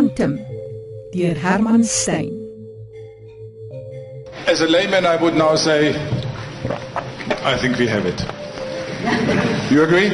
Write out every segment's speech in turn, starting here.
Quantum deur Herman Stein. As a layman I would now say I think we have it. You agree?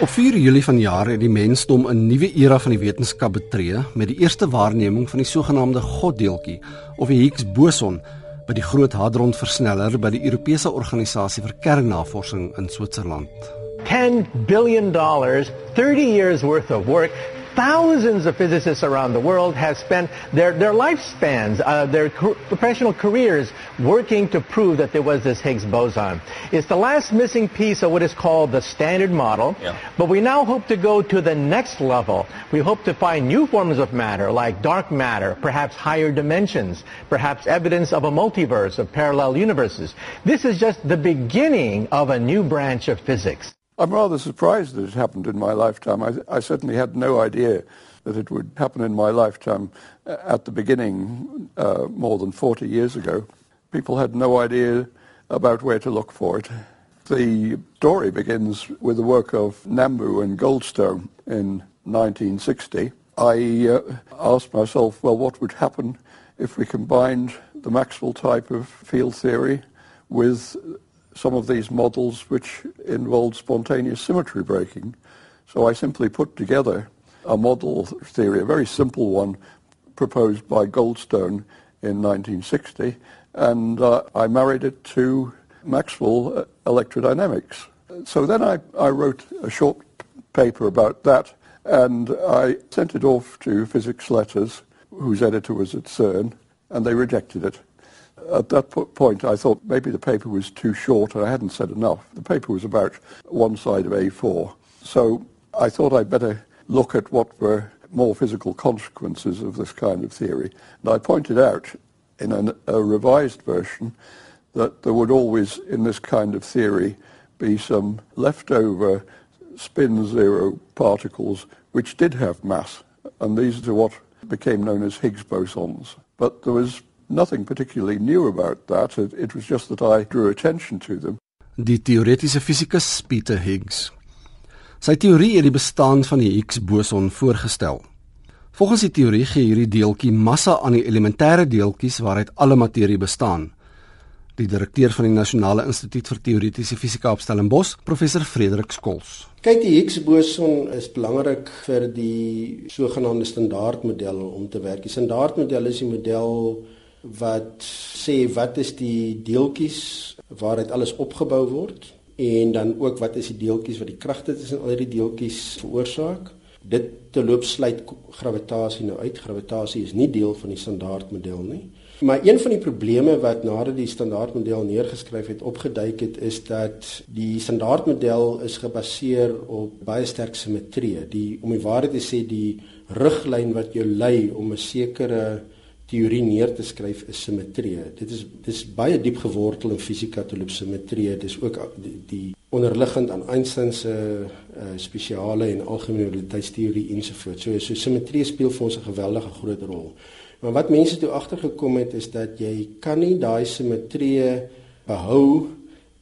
Op 4 Julie vanjaar het die mensdom 'n nuwe era van die wetenskap betree met die eerste waarneming van die sogenaamde goddeeltjie of die Higgs boson by die Groot Hadron Versneller by die Europese Organisasie vir Kernnavorsing in Switserland. 10 billion dollars, 30 years worth of work. Thousands of physicists around the world have spent their, their lifespans, uh, their co- professional careers working to prove that there was this Higgs boson. It's the last missing piece of what is called the standard model, Yeah. but we now hope to go to the next level. We hope to find new forms of matter like dark matter, perhaps higher dimensions, perhaps evidence of a multiverse of parallel universes. This is just the beginning of a new branch of physics. I'm rather surprised that it happened in my lifetime. I, I certainly had no idea that it would happen in my lifetime uh, at the beginning, uh, more than 40 years ago. People had no idea about where to look for it. The story begins with the work of Nambu and Goldstone in 1960. I uh, asked myself, well, what would happen if we combined the Maxwell type of field theory with some of these models which involved spontaneous symmetry breaking. So I simply put together a model theory, a very simple one proposed by Goldstone in 1960, and uh, I married it to Maxwell electrodynamics. So then I, I wrote a short paper about that, and I sent it off to Physics Letters, whose editor was at CERN, and they rejected it. At that point, I thought maybe the paper was too short and I hadn't said enough. The paper was about one side of A4. So I thought I'd better look at what were more physical consequences of this kind of theory. And I pointed out in an, a revised version that there would always, in this kind of theory, be some leftover spin zero particles which did have mass. And these are what became known as Higgs bosons. But there was nothing particularly new about that. It, it was just that I drew attention to them. Die teoretiese fisikus Peter Higgs. Sy teorie het die bestaan van die Higgs boson voorgestel. Volgens die teorie gee hierdie deeltjie massa aan die elementêre deeltjies waaruit alle materie bestaan. Die direkteur van die Nasionale Instituut vir Teoretiese Fisika op Stellenbosch, professor Frederik Skols. Kyk, die Higgs boson is belangrik vir die sogenaamde standaardmodel om te werk. Die standaardmodel is die model wat sê wat is die deeltjies waaruit alles opgebou word en dan ook wat is die deeltjies wat die kragte tussen al hierdie deeltjies veroorsaak. Dit te loop sluit gravitasie nou uit. Gravitasie is nie deel van die standaardmodel nie. Maar een van die probleme wat nadat die standaardmodel neergeskryf het opgeduik het is dat die standaardmodel is gebaseer op baie sterk simmetrie. Die om die waarheid te sê die riglyn wat jou lei om 'n sekere teorie neer te skryf is simmetrie. Dit is dis baie diep gewortel in fisika te loop simmetrie. Dis ook die, die onderliggend aan Einstein se uh, spesiale en algemene relativiteitsteorie ensovoorts. So so simmetrie speel vir ons 'n geweldige groot rol. Maar wat mense toe agtergekom het is dat jy kan nie daai simmetrie behou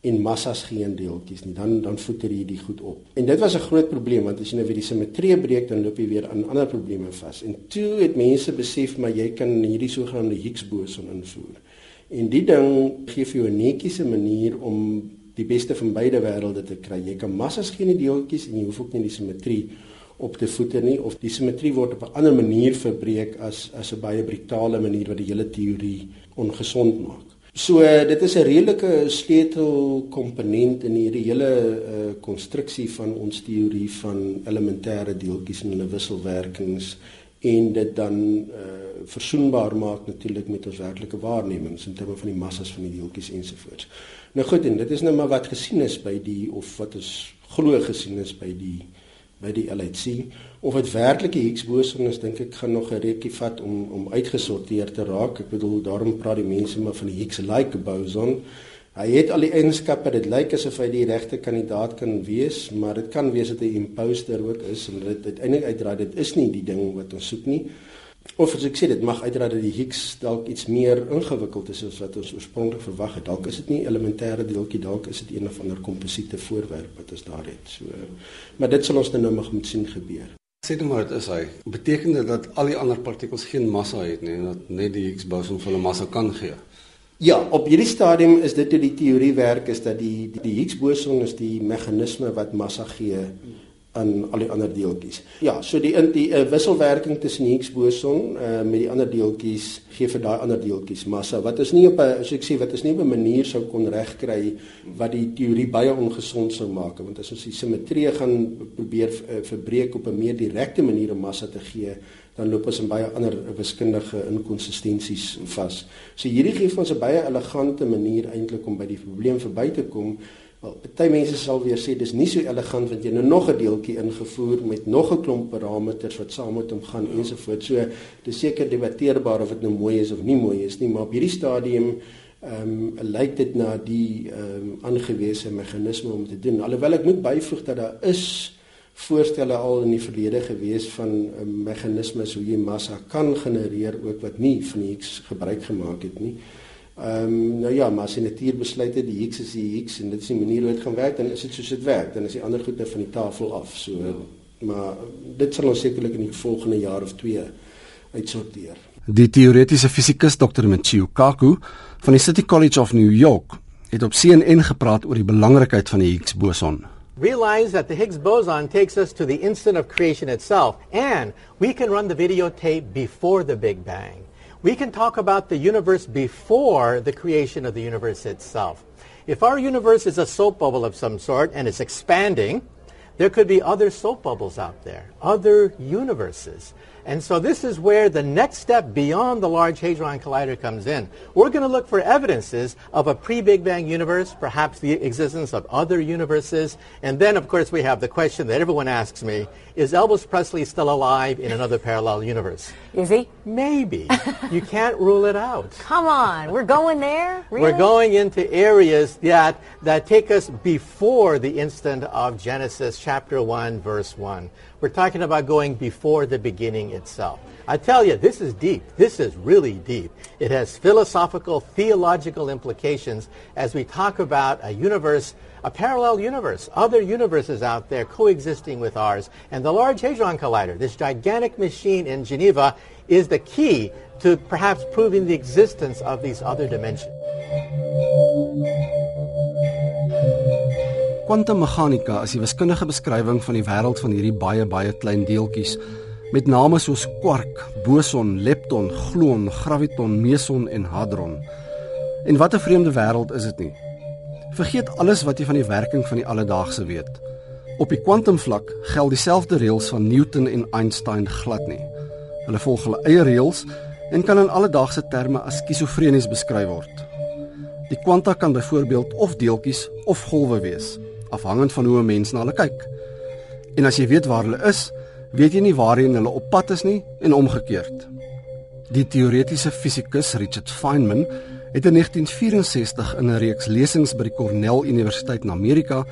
en massas geen deeltjies nie. Dan dan voeter jy die goed op. En dit was 'n groot probleem want as jy nou weer die simmetrie breek dan loop jy weer aan ander probleme vas. En toe het mense besef maar jy kan hierdie sogenaamde Higgs boson invoer. En die ding gee vir jou 'n netjiese manier om die beste van beide wêrelde te kry. Jy kan massas geen deeltjies en jy hoef ook nie die simmetrie op te voeter nie of die simmetrie word op 'n ander manier verbreek as as 'n baie brutale manier wat die hele teorie ongesond maak. So dit is 'n redelike sleutelkomponent in hierdie hele uh, konstruksie van ons teorie van elementêre deeltjies en hulle wisselwerkings en dit dan uh, versoenbaar maak natuurlik met ons werklike waarnemings in terme van die massas van die deeltjies ensovoorts. Nou goed, en dit is nou maar wat gesien is by die of wat is glo gesien is by die by die LHC of dit werklik die Higgs boson is dink ek gaan nog 'n rukkie vat om om uitgesorteer te raak. Ek bedoel daarom praat die mense maar van die Higgs-like boson. Hy het al die eienskappe, dit lyk asof hy die regte kandidaat kan wees, maar dit kan wees dat hy imposter ook is en dit uiteindelik uitdraai dit is nie die ding wat ons soek nie. Of as ek sê dit mag uitraai dat die Higgs dalk iets meer ingewikkeld is as wat ons oorspronklik verwag het. Dalk is dit nie elementêre deeltjie, dalk is dit een of ander komposiete voorwerp wat ons daar het. So maar dit sal ons nou nog moet sien gebeur. Sê dit maar dit is hy. Beteken dit dat al die ander partikels geen massa het nie en dat net die Higgs boson hulle massa kan gee? Ja, op hierdie stadium is dit hoe die teorie werk is dat die die, die Higgs boson is die meganisme wat massa gee aan al die ander deeltjies. Ja, so die die uh, wisselwerking tussen die Higgs boson uh, met die ander deeltjies gee vir daai ander deeltjies massa wat is nie op 'n as ek sê wat is nie op 'n manier sou kon regkry wat die teorie baie ongesond sou maak want as ons die simmetrie gaan probeer uh, verbreek op 'n meer direkte manier om massa te gee dan loop ons in baie ander wiskundige inkonsistensies vas. So hierdie gee vir ons 'n baie elegante manier eintlik om by die probleem verby te kom Wel, party mense sal weer sê dis nie so elegant want jy nou nog 'n deeltjie ingevoer met nog 'n klomp parameters wat saam met hom gaan ensovoorts. So dis seker debatteerbaar of dit nou mooi is of nie mooi is nie, maar op hierdie stadium ehm um, lyk dit na die ehm um, aangewese meganisme om te doen. Alhoewel ek moet byvoeg dat daar is voorstelle al in die verlede gewees van um, meganisme hoe jy massa kan genereer ook wat nie van Higgs gebruik gemaak het nie. Ehm um, nou ja, maar as die natuur besluit het die Higgs is die Higgs en dit is die manier hoe dit gaan werk, dan is dit soos dit werk, dan is die ander goede van die tafel af. So ja. maar dit sal ons sekerlik in die volgende jaar of 2 uitsorteer. Die teoretiese fisikus Dr. Michio Kaku van die City College of New York het op CNN gepraat oor die belangrikheid van die Higgs boson. Realize that the Higgs boson takes us to the instant of creation itself and we can run the videotape before the Big Bang. We can talk about the universe before the creation of the universe itself. If our universe is a soap bubble of some sort and it's expanding, there could be other soap bubbles out there, other universes. And so this is where the next step beyond the Large Hadron Collider comes in. We're going to look for evidences of a pre-Big Bang universe, perhaps the existence of other universes. And then, of course, we have the question that everyone asks me, is Elvis Presley still alive in another parallel universe? Is he? Maybe. you can't rule it out. Come on, we're going there? Really? We're going into areas that, that take us before the instant of Genesis chapter 1, verse 1. We're talking about going before the beginning itself. I tell you, this is deep. This is really deep. It has philosophical, theological implications as we talk about a universe, a parallel universe, other universes out there coexisting with ours. And the Large Hadron Collider, this gigantic machine in Geneva, is the key to perhaps proving the existence of these other dimensions. Kwantummeganika is die wiskundige beskrywing van die wêreld van hierdie baie baie klein deeltjies met name soos kwark, boson, lepton, gluon, graviton, meson en hadron. En wat 'n vreemde wêreld is dit nie. Vergeet alles wat jy van die werking van die alledaagse weet. Op die kwantumvlak geld dieselfde reëls van Newton en Einstein glad nie. Hulle volg hulle eie reëls en kan in alledaagse terme as skizofrenies beskryf word. Die kwanta kan byvoorbeeld of deeltjies of golwe wees afhangend van hoe 'n mens na hulle kyk. En as jy weet waar hulle is, weet jy nie waarheen hulle op pad is nie en omgekeerd. Die teoretiese fisikus Richard Feynman het in 1964 in 'n reeks lesings by die Cornell Universiteit in Amerika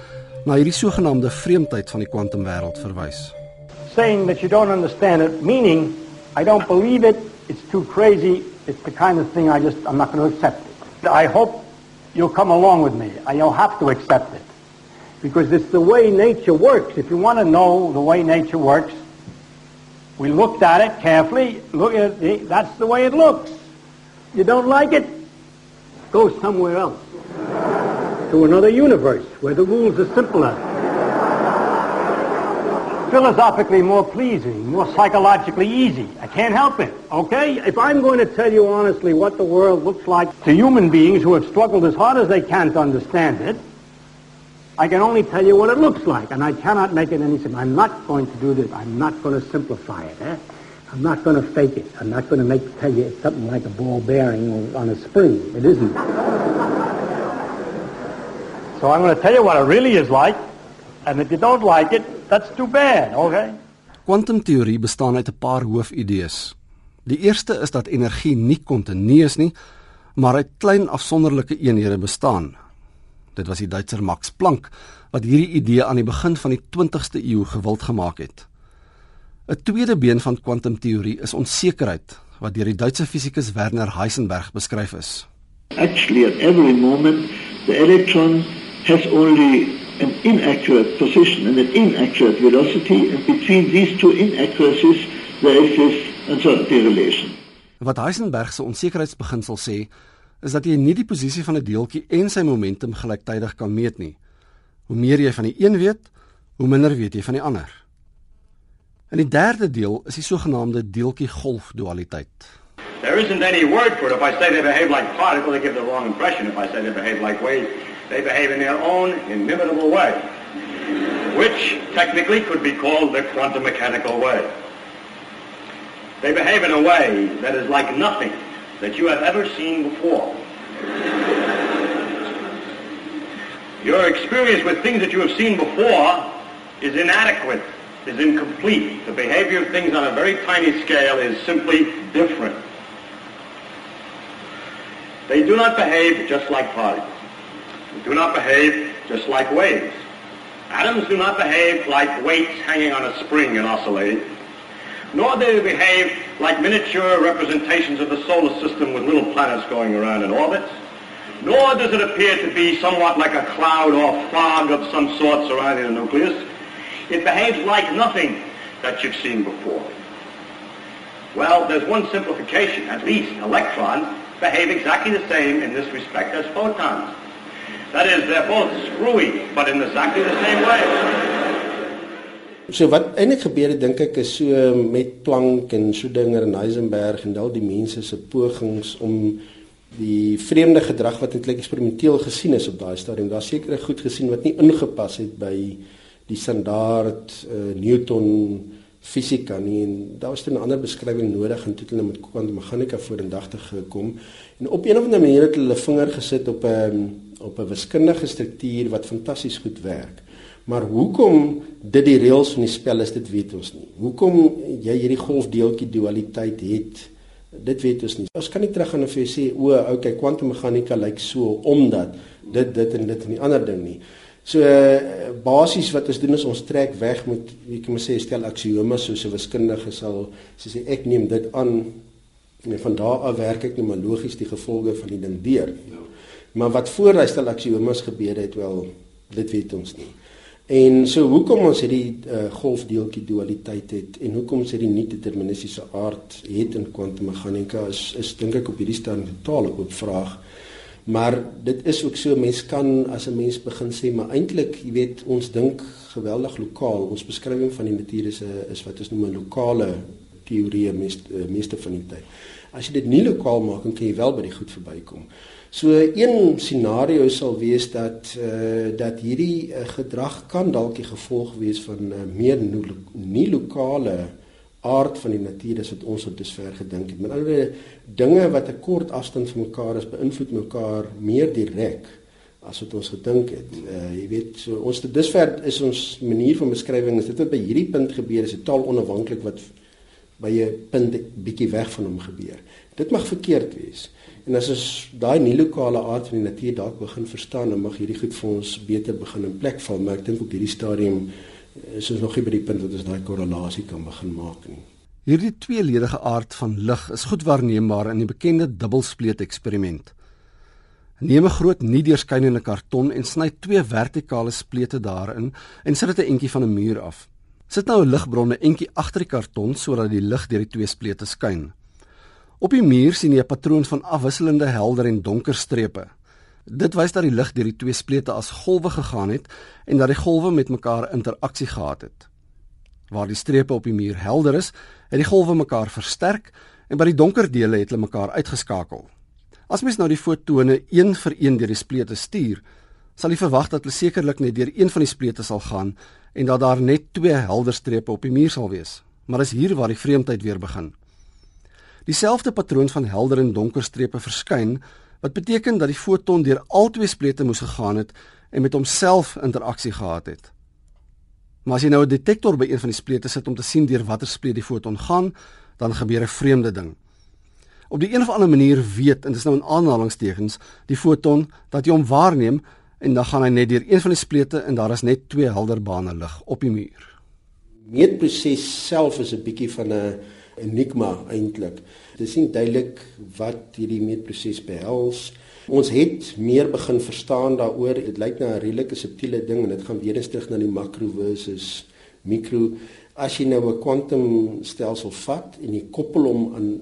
na hierdie sogenaamde vreemdheid van die kwantumwêreld verwys. Saying that you don't understand it, meaning I don't believe it, it's too crazy, it's the kind of thing I just I'm not going to accept it. I hope you'll come along with me. You'll have to accept it. Because it's the way nature works. If you want to know the way nature works, we looked at it carefully. Look at it, that's the way it looks. You don't like it? Go somewhere else. to another universe where the rules are simpler. Philosophically more pleasing, more psychologically easy. I can't help it, okay? If I'm going to tell you honestly what the world looks like to human beings who have struggled as hard as they can to understand it, I can only tell you what it looks like, and I cannot make it any simpler. I'm not going to do this. I'm not going to simplify it. Eh? I'm not going to fake it. I'm not going to make tell you it's something like a ball bearing on a spring. It isn't. so I'm going to tell you what it really is like, and if you don't like it, that's too bad, okay? Kwantumteorie bestaan uit 'n paar hoofidees. Die eerste is dat energie nie kontinu is nie, maar uit klein afsonderlike eenhede bestaan, Dit was die Duitser Max Planck wat hierdie idee aan die begin van die 20ste eeu gewild gemaak het. 'n Tweede been van kwantumteorie is onsekerheid wat deur die Duitse fisikus Werner Heisenberg beskryf is. Actually at every moment the electron has only an inaccurate position and an inaccurate velocity and between these two inaccuracies there is this uncertainty relation. Wat Heisenberg se onsekerheidsbeginsel sê, is dat jy nie die posisie van 'n deeltjie en sy momentum gelyktydig kan meet nie. Hoe meer jy van die een weet, hoe minder weet jy van die ander. In die derde deel is die sogenaamde deeltjie-golf dualiteit. There isn't any word for it. If I say they behave like particles, they give the wrong impression. If I say they behave like waves, they behave in their own inimitable way, which technically could be called the quantum mechanical way. They behave in a way that is like nothing that you have ever seen before. Your experience with things that you have seen before is inadequate, is incomplete. The behavior of things on a very tiny scale is simply different. They do not behave just like particles. They do not behave just like waves. Atoms do not behave like weights hanging on a spring and oscillating nor do they behave like miniature representations of the solar system with little planets going around in orbits, nor does it appear to be somewhat like a cloud or fog of some sort surrounding the nucleus. It behaves like nothing that you've seen before. Well, there's one simplification. At least electrons behave exactly the same in this respect as photons. That is, they're both screwy, but in exactly the same way. So wat eintlik gebeur het dink ek is so met Planck en Schrödinger en Heisenberg en al die mense se pogings om die vreemde gedrag wat eintlik eksperimenteel gesien is op daai stadium, daar seker goed gesien wat nie ingepas het by die standaard uh, Newton fisika nie en daar was 'n ander beskrywing nodig en toe hulle met kwantummeganika vorendag gekom en op een of ander manier het hulle vinger gesit op 'n op 'n wiskundige struktuur wat fantasties goed werk. Maar hoekom dit die reëls van die spel is, dit weet ons nie. Hoekom jy hierdie golfdeeltjie dualiteit het, dit weet ons nie. Ons kan nie terug gaan en vir jou sê o, okay, kwantummeganika lyk so omdat dit dit en dit en die ander ding nie. So uh, basies wat ons doen is ons trek weg met wie kan ons sê stel aksiomas soos 'n wiskundige sal sê ek neem dit aan en van daar af werk ek net maar logies die gevolge van die ding deur. Ja. Maar wat voor hy stel aksiomas gebeur het wel dit weet ons nie. En so hoekom ons hierdie uh, golfdeeltjie dualiteit het en hoekom ons hierdie nie-deterministiese aard het in kwantummeganika is is dink ek op hierdie stadium 'n totale oop vraag. Maar dit is ook so mense kan as 'n mens begin sê maar eintlik, jy weet, ons dink geweldig lokaal. Ons beskrywing van die natuur is 'n is wat ons noem 'n lokale teorie meeste uh, meeste van die tyd. As jy dit nie lokaal maak, dan kan jy wel by die goed verbykom. So een scenario sal wees dat eh uh, dat hierdie uh, gedrag kan dalk die gevolg wees van uh, meer nie lokale aard van die natuur as wat ons tot dusver gedink het. Met ander woorde, dinge wat 'n kort afstand van mekaar is, beïnvloed mekaar meer direk as wat ons gedink het. Eh uh, jy weet, so ons tot dusver is ons manier van beskrywing is dit wat by hierdie punt gebeur is totaal onafhanklik wat by 'n punt bietjie weg van hom gebeur. Dit mag verkeerd wees. En as ons daai nie lokale aard van die natuur dalk begin verstaan, dan mag hierdie goed vir ons beter begin in plek val, maar ek dink op hierdie stadium eh, is ons nog nie by die punt wat ons daai korrelasie kan begin maak nie. Hierdie tweeledige aard van lig is goed waarneembaar in die bekende dubbelspleet eksperiment. Neem 'n groot nie deurskynende karton en sny twee vertikale splete daarin en sit dit 'n entjie van 'n muur af. Sit nou 'n ligbron 'n entjie agter die karton sodat die lig deur die twee splete skyn. Op die muur sien jy 'n patroon van afwisselende helder en donker strepe. Dit wys dat die lig deur die twee splete as golwe gegaan het en dat die golwe met mekaar interaksie gehad het. Waar die strepe op die muur helder is, het die golwe mekaar versterk en by die donker dele het hulle mekaar uitgeskakel. As mens nou die fotone een vir een deur die splete stuur, sal jy verwag dat hulle sekerlik net deur een van die splete sal gaan en dat daar net twee helder strepe op die muur sal wees. Maar dis hier waar die vreemdheid weer begin. Dieselfde patroon van helder en donker strepe verskyn, wat beteken dat die foton deur albei splete moes gegaan het en met homself interaksie gehad het. Maar as jy nou 'n detektor by een van die splete sit om te sien deur watter spleet die foton gaan, dan gebeur 'n vreemde ding. Op die een of ander manier weet, en dit is nou in aanhalingstekens, die foton dat jy hom waarneem en dan gaan hy net deur een van die splete en daar is net twee helder bane lig op die muur. Meetproses self is 'n bietjie van 'n enigma eintlik. Dit is nie duidelik wat hierdie meetproses behels. Ons het meer begin verstaan daaroor. Dit lyk na 'n redelike subtiele ding en dit gaan weer eens terug na die makro versus mikro. As jy nou 'n kwantumstelsel vat en jy koppel hom aan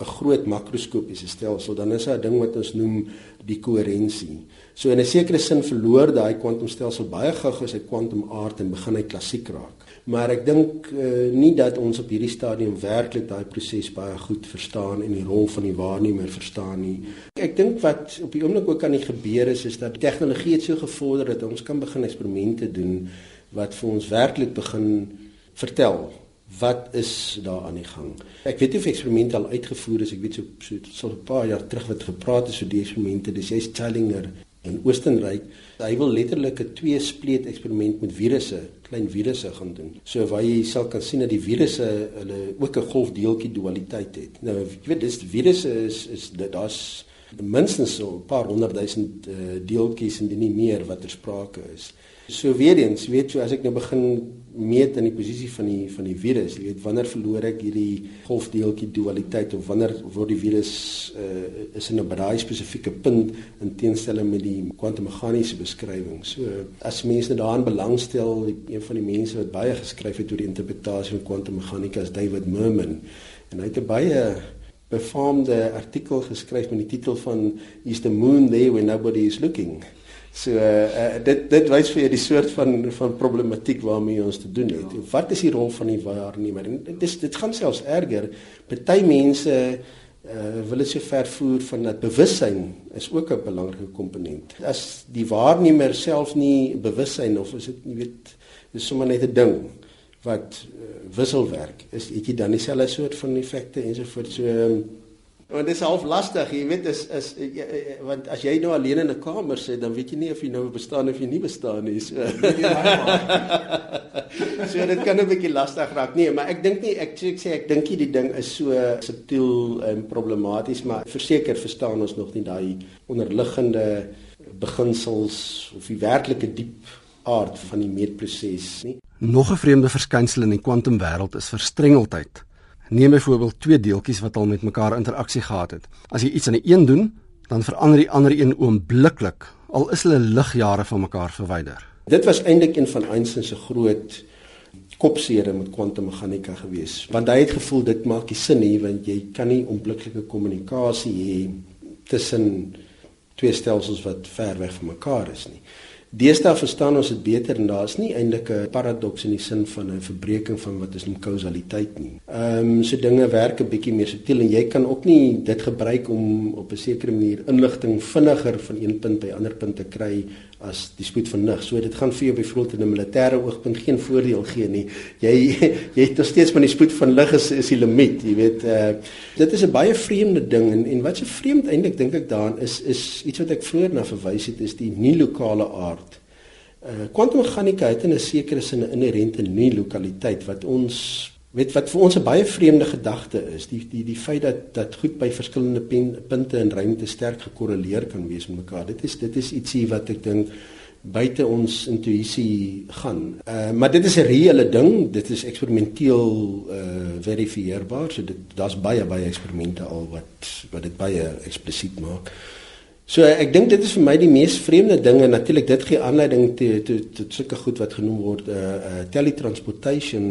'n groot makroskopiese stelsel, dan is daar 'n ding wat ons noem die koherensie. So in 'n sekere sin verloor daai kwantumstelsel baie gou as hy kwantumaard en begin hy klassiek raak. Maar ek dink uh, nie dat ons op hierdie stadium werklik daai proses baie goed verstaan en die rol van die waarnemer verstaan nie. Ek dink wat op die oomblik ook aan die gebeur is is dat tegnologie het so gevorder dat ons kan begin eksperimente doen wat vir ons werklik begin vertel wat is daar aan die gang. Ek weet nie of eksperimente al uitgevoer is, ek weet so so, so 'n paar jaar terug wat gepraat is oor die eksperimente, dis jy's Challenger in Oostenryk. Hy wil letterlik 'n twee spleet eksperiment met virusse, klein virusse gaan doen. So waar jy sal kan sien dat die virusse hulle ook 'n golfdeeltjie dualiteit het. Nou jy weet dis virusse is is daar's minstens so 'n paar honderd duisend uh, deeltjies en nie meer wat ter sprake is. So weer eens, weet jy, as ek nou begin meet in die posisie van die van die virus, jy weet wanneer verloor ek hierdie golfdeeltjie dualiteit of wanneer word die virus uh, is in 'n baie spesifieke punt in teenstelling met die kwantummeganiese beskrywing. So as mense daaraan belangstel, een van die mense wat baie geskryf het oor die interpretasie van kwantummeganika is David Merman en hy het 'n baie befaamde artikel geskryf met die titel van Is the moon there when nobody is looking? So uh, dit dit wys vir jou die soort van van problematiek waarmee ons te doen het. Ja. Wat is die rol van die waarnemer? Dit is dit gaan selfs erger. Party mense uh, wil dit so ver voer van dat bewussyn is ook 'n belangrike komponent. As die waarnemer self nie bewussyn of is dit jy weet dis sommer net 'n ding wat uh, wisselwerk is, het jy dan dieselfde soort van effekte ensovoorts so um, Want dit is half lastig, jy weet is is jy, ja, ja, ja, want as jy nou alleen in 'n kamer sit, dan weet jy nie of jy nou bestaan of jy nie bestaan nie. So, so dit kan 'n bietjie lastig raak. Nee, maar ek dink nie ek, ek sê ek dink die ding is so subtiel en problematies, maar verseker verstaan ons nog nie daai onderliggende beginsels of die werklike diep aard van die meetproses nie. Nog 'n vreemde verskynsel in die kwantumwêreld is verstrengeldheid. Neem byvoorbeeld twee deeltjies wat al met mekaar interaksie gehad het. As jy iets aan die een doen, dan verander die ander een oombliklik, al is hulle ligjare van mekaar verwyder. Dit was eintlik een van Einstein se groot kopsere met kwantummeganika gewees, want hy het gevoel dit maak nie sin nie want jy kan nie onmiddellike kommunikasie hê tussen twee stelsels wat ver weg van mekaar is nie. Deesdae verstaan ons dit beter en daar's nie eintlik 'n paradoks in die sin van 'n verbreeking van wat ons noem kausaliteit nie. Ehm um, so dinge werk 'n bietjie meer subtiel en jy kan ook nie dit gebruik om op 'n sekere manier inligting vinniger van een punt by ander punt te kry as die spoed van lig. So dit gaan vir jou byvoorbeeld in 'n militêre oogpunt geen voordeel gee nie. Jy jy het nog steeds van die spoed van lig is is die limiet, jy weet. Uh dit is 'n baie vreemde ding en en wat se vreemd eintlik dink ek daarin is is iets wat ek vroeër na verwys het is die nie lokale aard. Uh kwantummeganika het in 'n sekere sin 'n inherente nie lokaliteit wat ons weet wat vir ons 'n baie vreemde gedagte is die die die feit dat dat goed by verskillende pen, punte in ruimte sterk gekorreleer kan wees met mekaar dit is dit is ietsie wat ek dink buite ons intuïsie gaan. Uh maar dit is 'n reële ding, dit is eksperimenteel uh verifieerbaar. So dit daar's baie baie eksperimente al wat wat dit baie eksplisiet maak. So ek dink dit is vir my die mees vreemde ding en natuurlik dit gee aanleiding tot tot tot sulke goed wat genoem word uh, uh, teletransportation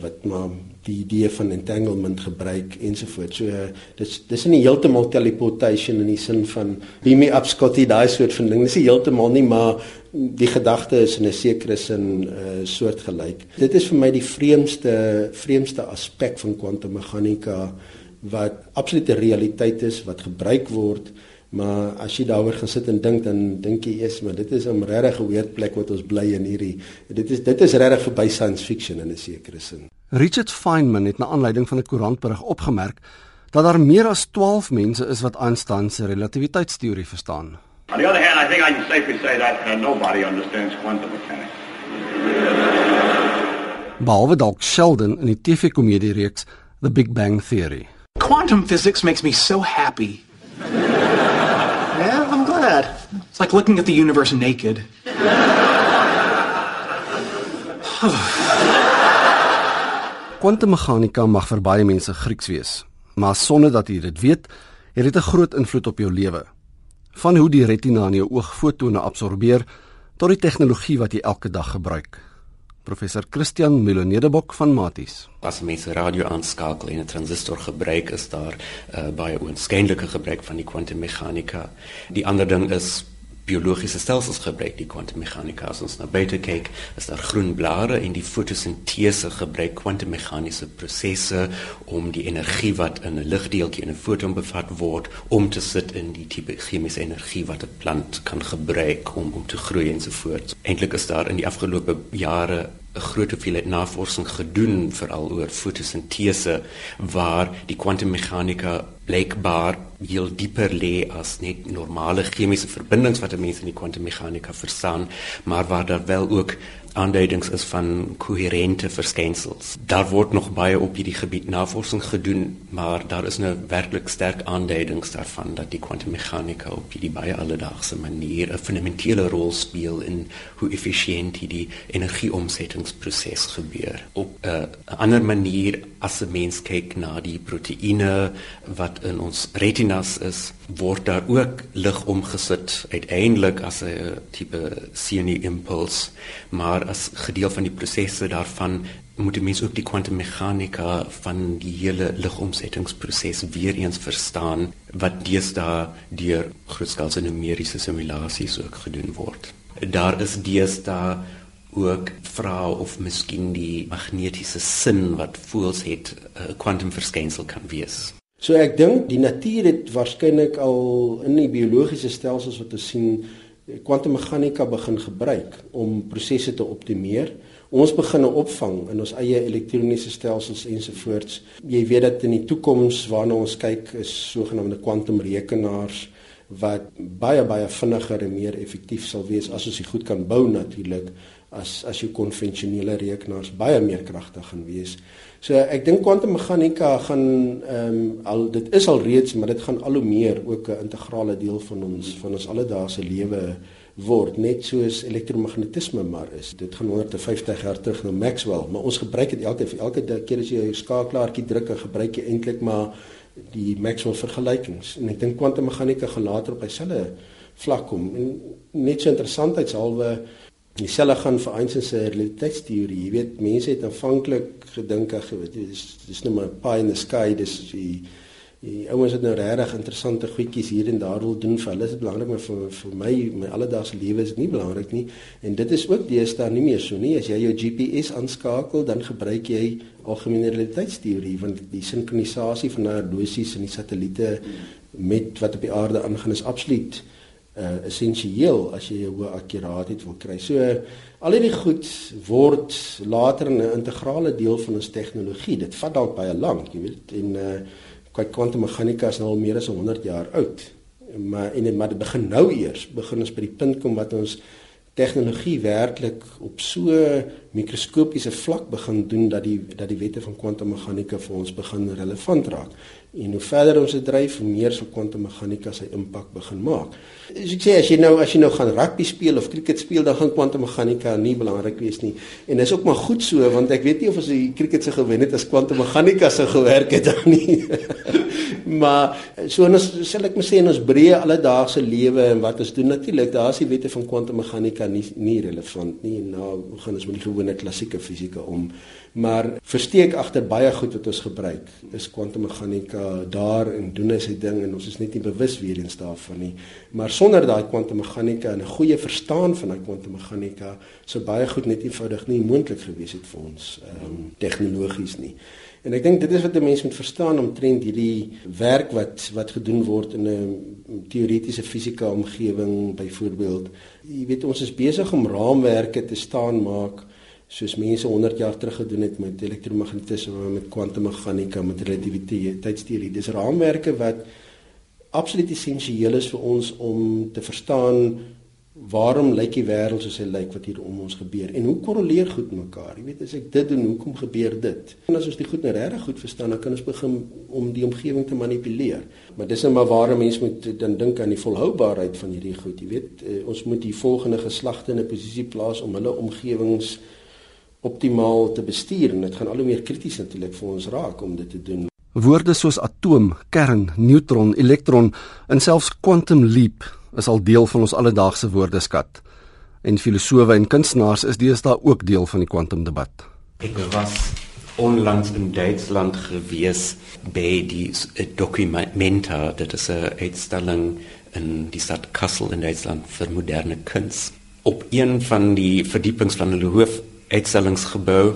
wat maar die idee van entanglement gebruik ensovoorts. So uh, dis dis nie heeltemal teleportation in die sin van beam me up Scotty daai soort van ding. Dis heeltemal nie, maar die gedagte is in 'n sekere sin uh, soortgelyk. Dit is vir my die vreemdste vreemdste aspek van kwantummeganika wat absolute realiteit is wat gebruik word Maar as jy daaroor gaan sit en dink dan dink jy eers maar dit is 'n regtig weird plek wat ons bly in hierdie. Dit is dit is regtig verby science fiction in 'n sekere sin. Richard Feynman het na aanleiding van 'n koerantberig opgemerk dat daar meer as 12 mense is wat Einstein se relativiteitsteorie verstaan. On the other hand, I think I can safely say that uh, nobody understands quantum mechanics. Behalwe dalk Sheldon in die TV-komedie reeks The Big Bang Theory. Quantum physics makes me so happy. It's like looking at the universe naked. Kwantummeganika mag vir baie mense Grieks wees, maar sonder dat jy dit weet, het dit 'n groot invloed op jou lewe. Van hoe die retina in jou oog fotone absorbeer tot die tegnologie wat jy elke dag gebruik. Professor Christian Milonedebok van Maties. As mense radio aanskakel en 'n transistor gebruik, is daar uh, baie oënskynlike gebruik van die kwantummeganika. Die ander ding is biologiese stelsels gebruik die kwantummeganika as ons na buite kyk is daar groen blare en die fotosintese gebruik kwantummeganiese prosesse om die energie wat in 'n ligdeeltjie in 'n foton bevat word om te sit in die tipe chemiese energie wat 'n plant kan gebruik om om te groei en so voort. Eintlik is daar in die afgelope jare 'n groot hoeveelheid navorsing gedoen veral oor fotosintese waar die kwantummeganika blykbaar heel dieper lê as net normale chemiese verbindings wat mense in die kwantummeganika verstaan, maar waar daar wel ook aanduidings is van koherente verskynsels. Daar word nog baie op hierdie gebied navorsing gedoen, maar daar is nou werklik sterk aanduidings daarvan dat die kwantummeganika op hierdie baie alledaagse manier 'n fundamentele rol speel in hoe effisiënt die energieomsettingsproses gebeur. Op 'n ander manier as 'n mens kyk na die proteïene wat in ons retinas is, word daar ook lig omgesit uiteindelik as 'n tipe CNI impuls, maar as gedeel van die prosesse daarvan moet die mens ook die kwantummeganika van die hele ligomsettingsproses weer eens verstaan wat deesdae deur grootskaalse numeriese simulasies ook gedoen word. Daar is deesdae ook vra of miskien die magnetiese sin wat voels het 'n kwantumverskynsel kan wees. So ek dink die natuur het waarskynlik al in die biologiese stelsels wat ons sien kwantummeganika begin gebruik om prosesse te optimeer. Ons begin opvang in ons eie elektroniese stelsels ensovoorts. Jy weet dat in die toekoms waarna ons kyk is sogenaamde kwantumrekenaars wat baie baie vinniger en meer effektief sal wees as ons dit goed kan bou natuurlik as as jou konvensionele rekenaars baie meer kragtig gaan wees. So ek dink kwantummeganika gaan ehm um, al dit is al reeds maar dit gaan al hoe meer ook 'n integrale deel van ons van ons alledaagse lewe word net soos elektromagnetisme maar is. Dit gaan 150 jaar terug na Maxwell, maar ons gebruik dit elke elke keer as jy jou skakelaartjie druk gebruik jy eintlik maar die Maxwell vergelykings. En ek dink kwantummeganika gaan later op dieselfde vlak kom. En net so interessantheidshalwe dieselfde gaan vir Einstein se realiteitsteorie. Jy weet, mense het aanvanklik gedink ag, weet jy, dis dis net maar pie in the sky, dis die die ouens het nou regtig interessante goedjies hier en daar wil doen vir hulle is dit belangrik maar vir vir my my alledaagse lewe is nie belangrik nie. En dit is ook deesdae nie meer so nie. As jy jou GPS aanskakel dan gebruik jy algemene realiteitsteorie want die sinkronisasie van daardie dosies in die satelliete met wat op die aarde aangaan is absoluut uh, essensieel as jy 'n hoë akkuraatheid wil kry. So al hierdie goed word later 'n integrale deel van ons tegnologie. Dit vat dalk baie lank, jy weet, en uh kyk kwantummeganika is nou al meer as 100 jaar oud. Maar en maar dit begin nou eers, begin ons by die punt kom wat ons tegnologie werklik op so mikroskopiese vlak begin doen dat die dat die wette van kwantummeganika vir ons begin relevant raak. En hoe verder ons dit dryf, hoe meer sal kwantummeganika sy impak begin maak. As ek sê as jy nou as jy nou gaan rugby speel of cricket speel, dan gaan kwantummeganika nie belangrik wees nie. En dis ook maar goed so want ek weet nie of as die cricket se gewen het as kwantummeganika se gewerk het dan nie. maar so ons sal ek moet sê in ons breë alledaagse lewe en wat ons doen natuurlik, daar is die wette van kwantummeganika nie nie relevant nie. Nou gaan ons met die gewone klassieke fisika om. Maar versteek agter baie goed wat ons gebruik. Is kwantummeganika daar en doen hy sy ding en ons is net nie bewus weer eens daarvan nie. Maar sonder daai kwantummeganika en 'n goeie verstaan van daai kwantummeganika sou baie goed net eenvoudig nie moontlik gewees het vir ons um, tegnologies nie en ek dink dit is wat 'n mens moet verstaan omtrent hierdie werk wat wat gedoen word in 'n teoretiese fisika omgewing byvoorbeeld jy weet ons is besig om raamwerke te staan maak soos mense 100 jaar terug gedoen het met elektromagnetisme, met kwantummeganika, met relativiteitsteorie. Dis raamwerke wat absoluut essensieel is vir ons om te verstaan waarom lyk die wêreld soos hy lyk wat hier om ons gebeur en hoe korreleer goed mekaar. Jy weet as ek dit doen, hoekom gebeur dit? En as ons dit goed nou regtig goed verstaan, dan kan ons begin om die omgewing te manipuleer. Maar dis nou maar waar mense moet dan dink aan die volhoubaarheid van hierdie goed. Jy weet, eh, ons moet die volgende geslagte in 'n posisie plaas om hulle omgewings optimaal te bestuur en dit gaan al hoe meer krities natuurlik vir ons raak om dit te doen. Woorde soos atoom, kern, neutron, elektron en selfs quantum leap is al deel van ons alledaagse woordeskat. En filosowe en kunstenaars is deesdae ook deel van die kwantumdebat. Ek was onlangs in Duitsland gewees by die Documenta, dit is 'n uitstalling in die stad Kassel in Duitsland vir moderne kuns. Op een van die verdiepings van hulle hoofuitstallingsgebou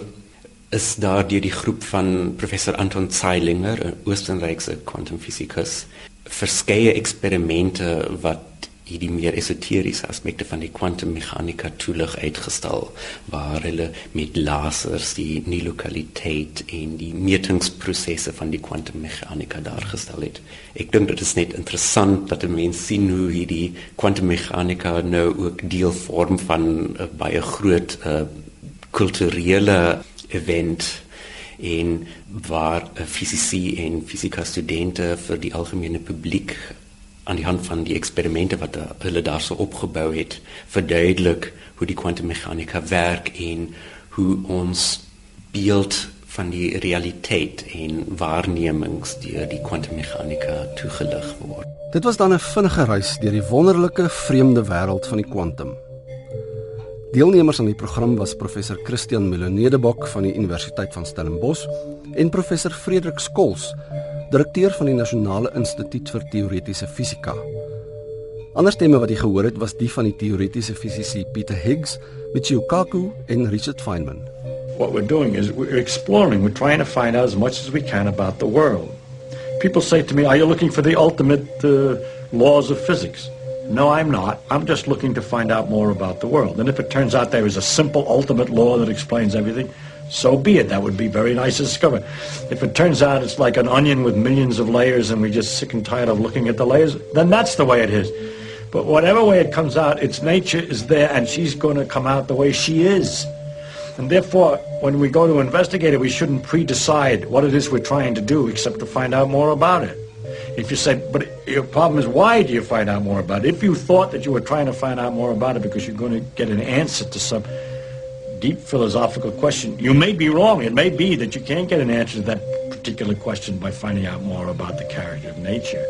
is daar deur die groep van professor Anton Zeilinger, 'n Oostenrykse kwantumfisikus, verskeie eksperimente wat hierdie meer esoteriese aspekte van die kwantummeganika toelig uitgestal waar hulle met lasers die nilokaliteit en die metingsprosesse van die kwantummeganika daargestel het. Ek dink dit is net interessant dat mense sien hoe hierdie kwantummeganika nou ook deel vorm van 'n baie groot uh, kulturele event en waar uh, fisici en fisika studente vir die algemene publiek aan die hand van die eksperimente wat hulle daarso opgebou het, verduidelik hoe die kwantummeganika werk en hoe ons beeld van die realiteit en waarnemings deur die kwantummeganika toegelig word. Dit was dan 'n vinnige reis deur die wonderlike vreemde wêreld van die kwantum. Deelnemers aan die program was professor Christian Melonedebok van die Universiteit van Stellenbosch en professor Frederik Skols direkteur van die Nasionale Instituut vir Teoretiese Fisika. Ander stemme wat jy gehoor het was die van die teoretiese fisici Peter Higgs, Michio Kaku en Richard Feynman. What we're doing is we're exploring, we're trying to find out as much as we can about the world. People say to me, "Are you looking for the ultimate uh, laws of physics?" No, I'm not. I'm just looking to find out more about the world. And if it turns out there is a simple ultimate law that explains everything, so be it. That would be very nice to discover. If it turns out it's like an onion with millions of layers and we're just sick and tired of looking at the layers, then that's the way it is. But whatever way it comes out, its nature is there and she's going to come out the way she is. And therefore, when we go to investigate it, we shouldn't pre-decide what it is we're trying to do except to find out more about it. If you say, but your problem is why do you find out more about it? If you thought that you were trying to find out more about it because you're going to get an answer to some deep philosophical question. You may be wrong. It may be that you can't get an answer to that particular question by finding out more about the character of nature.